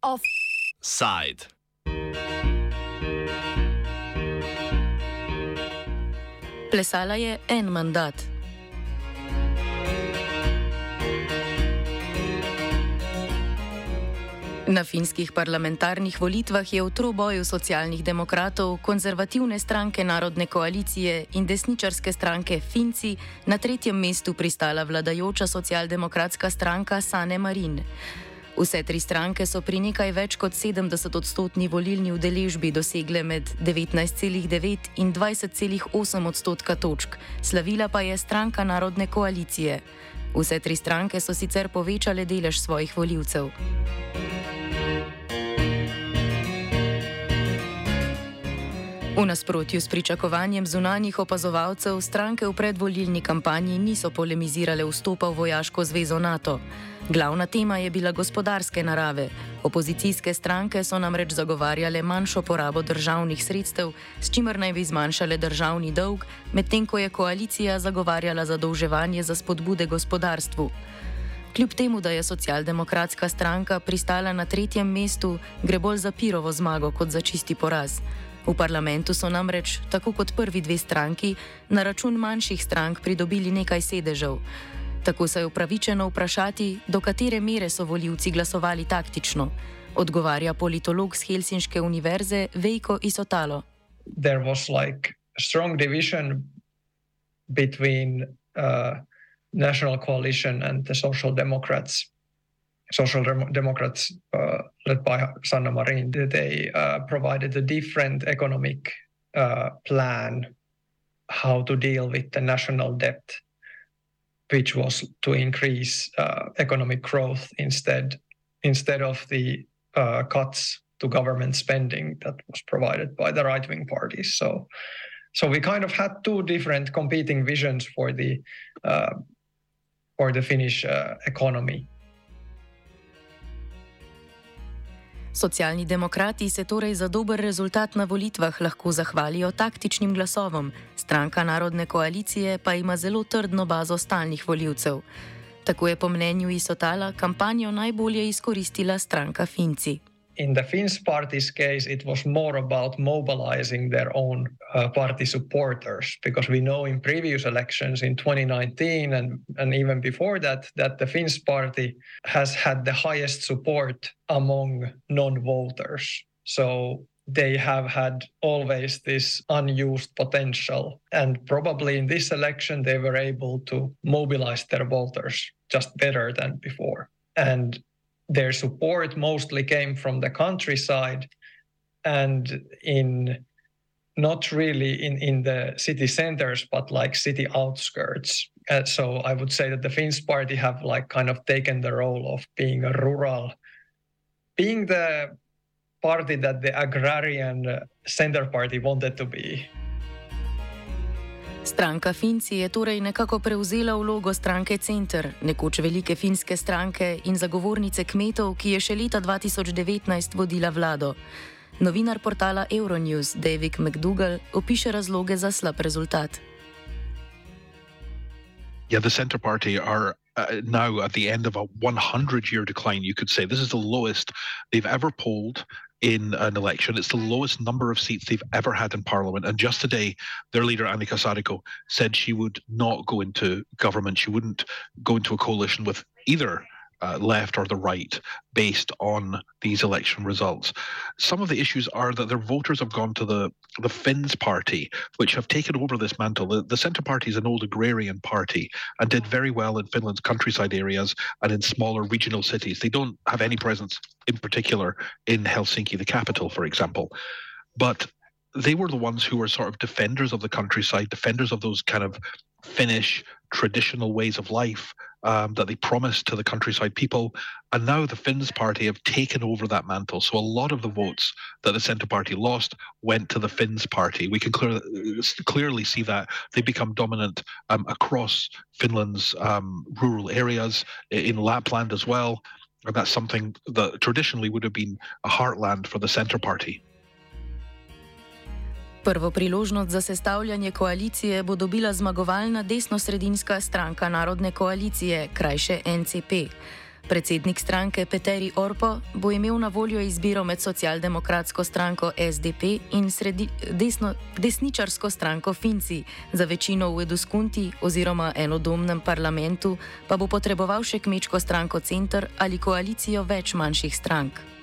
Offside. Plesala je en mandat. Na finskih parlamentarnih volitvah je v troboju socialnih demokratov, konzervativne stranke Narodne koalicije in desničarske stranke Finci na tretjem mestu pristala vladajoča socialdemokratska stranka Sane Marin. Vse tri stranke so pri nekaj več kot 70 odstotni volilni udeležbi dosegle med 19,9 in 20,8 odstotka točk, slavila pa je stranka Narodne koalicije. Vse tri stranke so sicer povečale delež svojih voljivcev. V nasprotju s pričakovanjem zunanjih opazovalcev, stranke v predvolilni kampanji niso polemizirale vstopa v vojaško zvezo NATO. Glavna tema je bila gospodarske narave. Opozicijske stranke so namreč zagovarjale manjšo porabo državnih sredstev, s čimer naj bi zmanjšale državni dolg, medtem ko je koalicija zagovarjala zadolževanje za spodbude gospodarstvu. Kljub temu, da je socialdemokratska stranka pristala na tretjem mestu, gre bolj za pirovo zmago kot za čisti poraz. V parlamentu so namreč, tako kot prvi dve stranki, na račun manjših strank pridobili nekaj sedežev. Tako se je upravičeno vprašati, do katere mere so voljivci glasovali taktično, odgovarja politolog z Helsinške univerze Vejko Isotalo. There was like strong division between uh, National Coalition and the Social Democrats. Social Dem- Democrats, uh, led by Sanna Marin, they uh, provided a different economic uh, plan how to deal with the national debt, which was to increase uh, economic growth instead instead of the uh, cuts to government spending that was provided by the right wing parties. So, so we kind of had two different competing visions for the uh, for the Finnish economy. Socialni demokrati se torej za dober rezultat na volitvah lahko zahvalijo taktičnim glasovom, stranka Narodne koalicije pa ima zelo trdno bazo stalnih voljivcev. Tako je po mnenju Isotala kampanjo najbolje izkoristila stranka Finci. In the Finns party's case, it was more about mobilizing their own uh, party supporters because we know in previous elections in 2019 and, and even before that, that the Finns party has had the highest support among non voters. So they have had always this unused potential. And probably in this election, they were able to mobilize their voters just better than before. And their support mostly came from the countryside and in not really in, in the city centers but like city outskirts. Uh, so i would say that the finns party have like kind of taken the role of being a rural being the party that the agrarian center party wanted to be Stranka Finci je torej nekako prevzela vlogo stranke Center, nekoč velike finske stranke in zagovornice kmetov, ki je še leta 2019 vodila vlado. Novinar portala Euronews David McDougall opiše razloge za slab rezultat. Yeah, the Centre Party are uh, now at the end of a 100 year decline, you could say. This is the lowest they've ever polled in an election. It's the lowest number of seats they've ever had in Parliament. And just today, their leader, Annika Saarikko, said she would not go into government. She wouldn't go into a coalition with either uh, left or the right based on these election results. Some of the issues are that their voters have gone to the, the Finns party, which have taken over this mantle. The, the Centre Party is an old agrarian party and did very well in Finland's countryside areas and in smaller regional cities. They don't have any presence in particular in Helsinki, the capital, for example. But they were the ones who were sort of defenders of the countryside, defenders of those kind of Finnish traditional ways of life um, that they promised to the countryside people. And now the Finns party have taken over that mantle. So a lot of the votes that the Centre Party lost went to the Finns party. We can clear, clearly see that they become dominant um, across Finland's um, rural areas, in Lapland as well. And that's something that traditionally would have been a heartland for the Centre Party. Prvo priložnost za sestavljanje koalicije bo dobila zmagovalna desno-sredinska stranka Narodne koalicije, krajše NCP. Predsednik stranke Peteri Orpo bo imel na voljo izbiro med socialdemokratsko stranko SDP in sredi, desno, desničarsko stranko Finci. Za večino v Eduskunti oziroma enodomnem parlamentu pa bo potreboval še kmečko stranko Center ali koalicijo več manjših strank.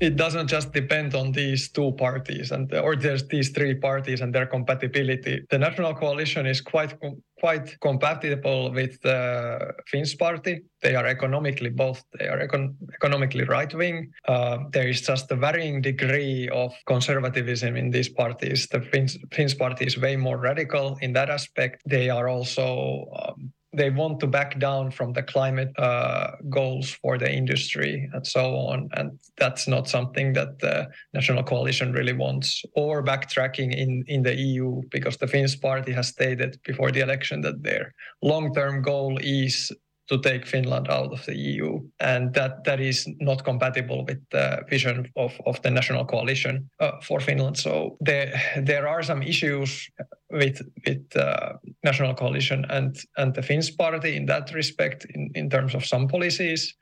It doesn't just depend on these two parties and or there's these three parties and their compatibility. The national coalition is quite quite compatible with the Finns party. They are economically both they are econ- economically right wing. Uh, there is just a varying degree of conservatism in these parties. The Finns, Finns party is way more radical in that aspect. They are also um, they want to back down from the climate uh, goals for the industry and so on. And that's not something that the National Coalition really wants. Or backtracking in, in the EU, because the Finns party has stated before the election that their long term goal is to take Finland out of the EU, and that that is not compatible with the vision of, of the national coalition uh, for Finland. So there there are some issues with with uh, national coalition and and the Finns party in that respect in, in terms of some policies.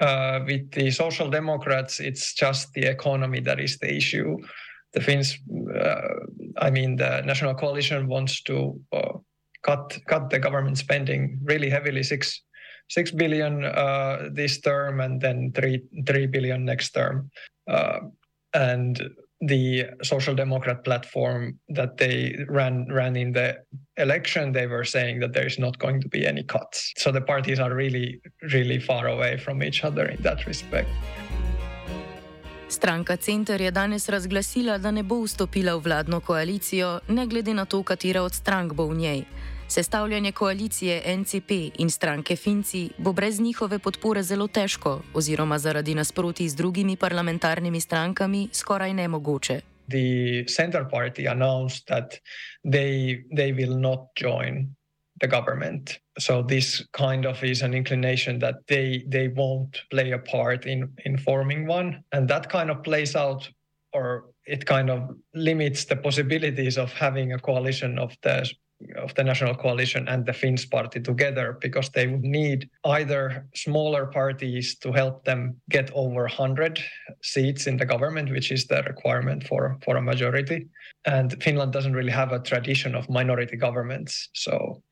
Uh, with the social democrats, it's just the economy that is the issue. The Finns, uh, I mean, the national coalition wants to uh, cut cut the government spending really heavily, six six billion uh, this term and then three three billion next term. Uh, and the social democrat platform that they ran ran in the election they were saying that there is not going to be any cuts so the parties are really really far away from each other in that respect Stranka Center je danes razglasila, da ne bo vstopila v vladno koalicijo, ne glede na to, katera od strank bo v njej. Sestavljanje koalicije NCP in stranke Finci bo brez njihove podpore zelo težko, oziroma zaradi nasproti z drugimi parlamentarnimi strankami skoraj nemogoče. The center party announced that they they will not join the government. So this kind of is an inclination that they they won't play a part in in forming one, and that kind of plays out, or it kind of limits the possibilities of having a coalition of the of the national coalition and the Finns party together because they would need either smaller parties to help them get over 100 seats in the government, which is the requirement for, for a majority. And Finland doesn't really have a tradition of minority governments. So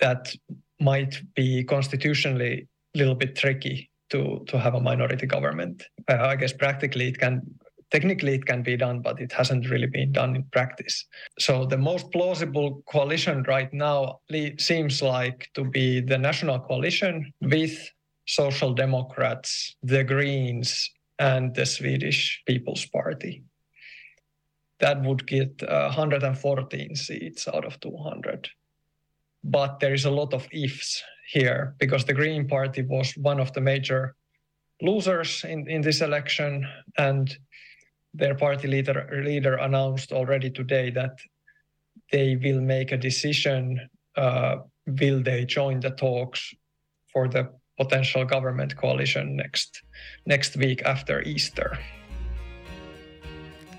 that might be constitutionally a little bit tricky to, to have a minority government. Uh, I guess practically it can technically it can be done, but it hasn't really been done in practice. So the most plausible coalition right now seems like to be the national coalition with Social Democrats, the Greens, and the Swedish People's Party. That would get uh, 114 seats out of 200. But there is a lot of ifs here because the Green Party was one of the major losers in, in this election. And their party leader leader announced already today that they will make a decision uh, will they join the talks for the potential government coalition next next week after Easter.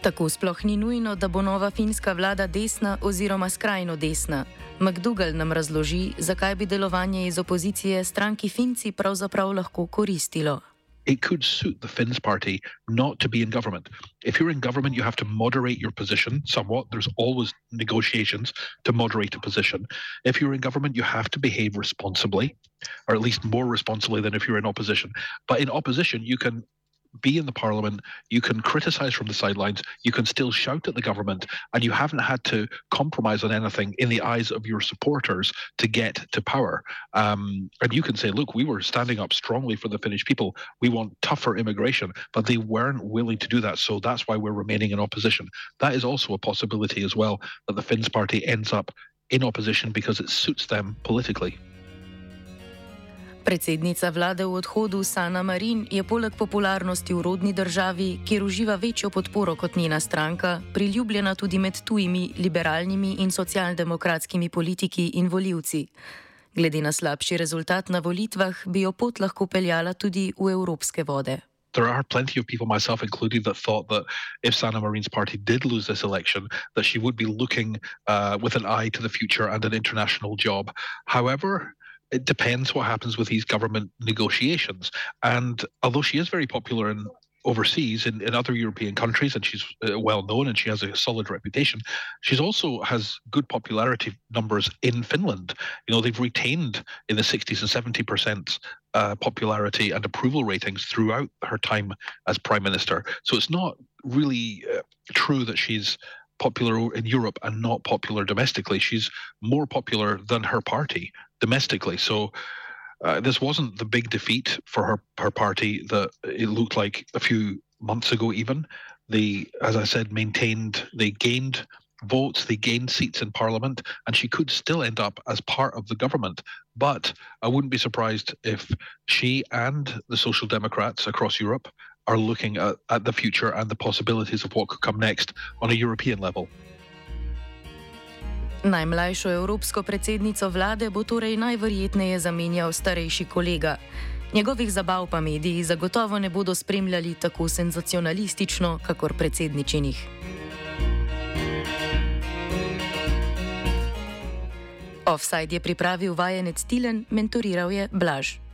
Tako sploh ni nujno, da bo nova finska vlada desna oziroma skrajno desna. McDougall nam razloži, zakaj bi delovanje iz opozicije stranki Finci pravzaprav lahko koristilo. It could suit the Finns party not to be in government. If you're in government, you have to moderate your position somewhat. There's always negotiations to moderate a position. If you're in government, you have to behave responsibly, or at least more responsibly than if you're in opposition. But in opposition, you can be in the parliament, you can criticize from the sidelines, you can still shout at the government, and you haven't had to compromise on anything in the eyes of your supporters to get to power. Um, and you can say, look, we were standing up strongly for the Finnish people. We want tougher immigration, but they weren't willing to do that. So that's why we're remaining in opposition. That is also a possibility as well that the Finns party ends up in opposition because it suits them politically. Predsednica vlade v odhodu Sana Marin je poleg popularnosti v rodni državi, kjer uživa večjo podporo kot njena stranka, priljubljena tudi med tujimi liberalnimi in socialdemokratskimi politiki in voljivci. Glede na slabši rezultat na volitvah, bi jo pot lahko peljala tudi v evropske vode. there are plenty of people, myself included, that thought that if Sanna Marin's party did lose this election, that she would be looking uh, with an eye to the future and an international job. However, it depends what happens with these government negotiations. And although she is very popular in overseas in, in other European countries, and she's uh, well known and she has a solid reputation. She's also has good popularity numbers in Finland. You know, they've retained in the 60s and 70 percent uh, popularity and approval ratings throughout her time as prime minister. So it's not really uh, true that she's popular in Europe and not popular domestically. She's more popular than her party domestically. So uh, this wasn't the big defeat for her her party that it looked like a few months ago. Even they, as I said, maintained they gained votes, they gained seats in parliament, and she could still end up as part of the government. But I wouldn't be surprised if she and the Social Democrats across Europe are looking at, at the future and the possibilities of what could come next on a European level. Najmlajšo evropsko predsednico vlade bo torej najverjetneje zamenjal starejši kolega. Njegovih zabav pa mediji zagotovo ne bodo spremljali tako senzacionalistično, kakor predsedničinih. Offside je pripravil vajenec Tilen, mentoriral je Blaž.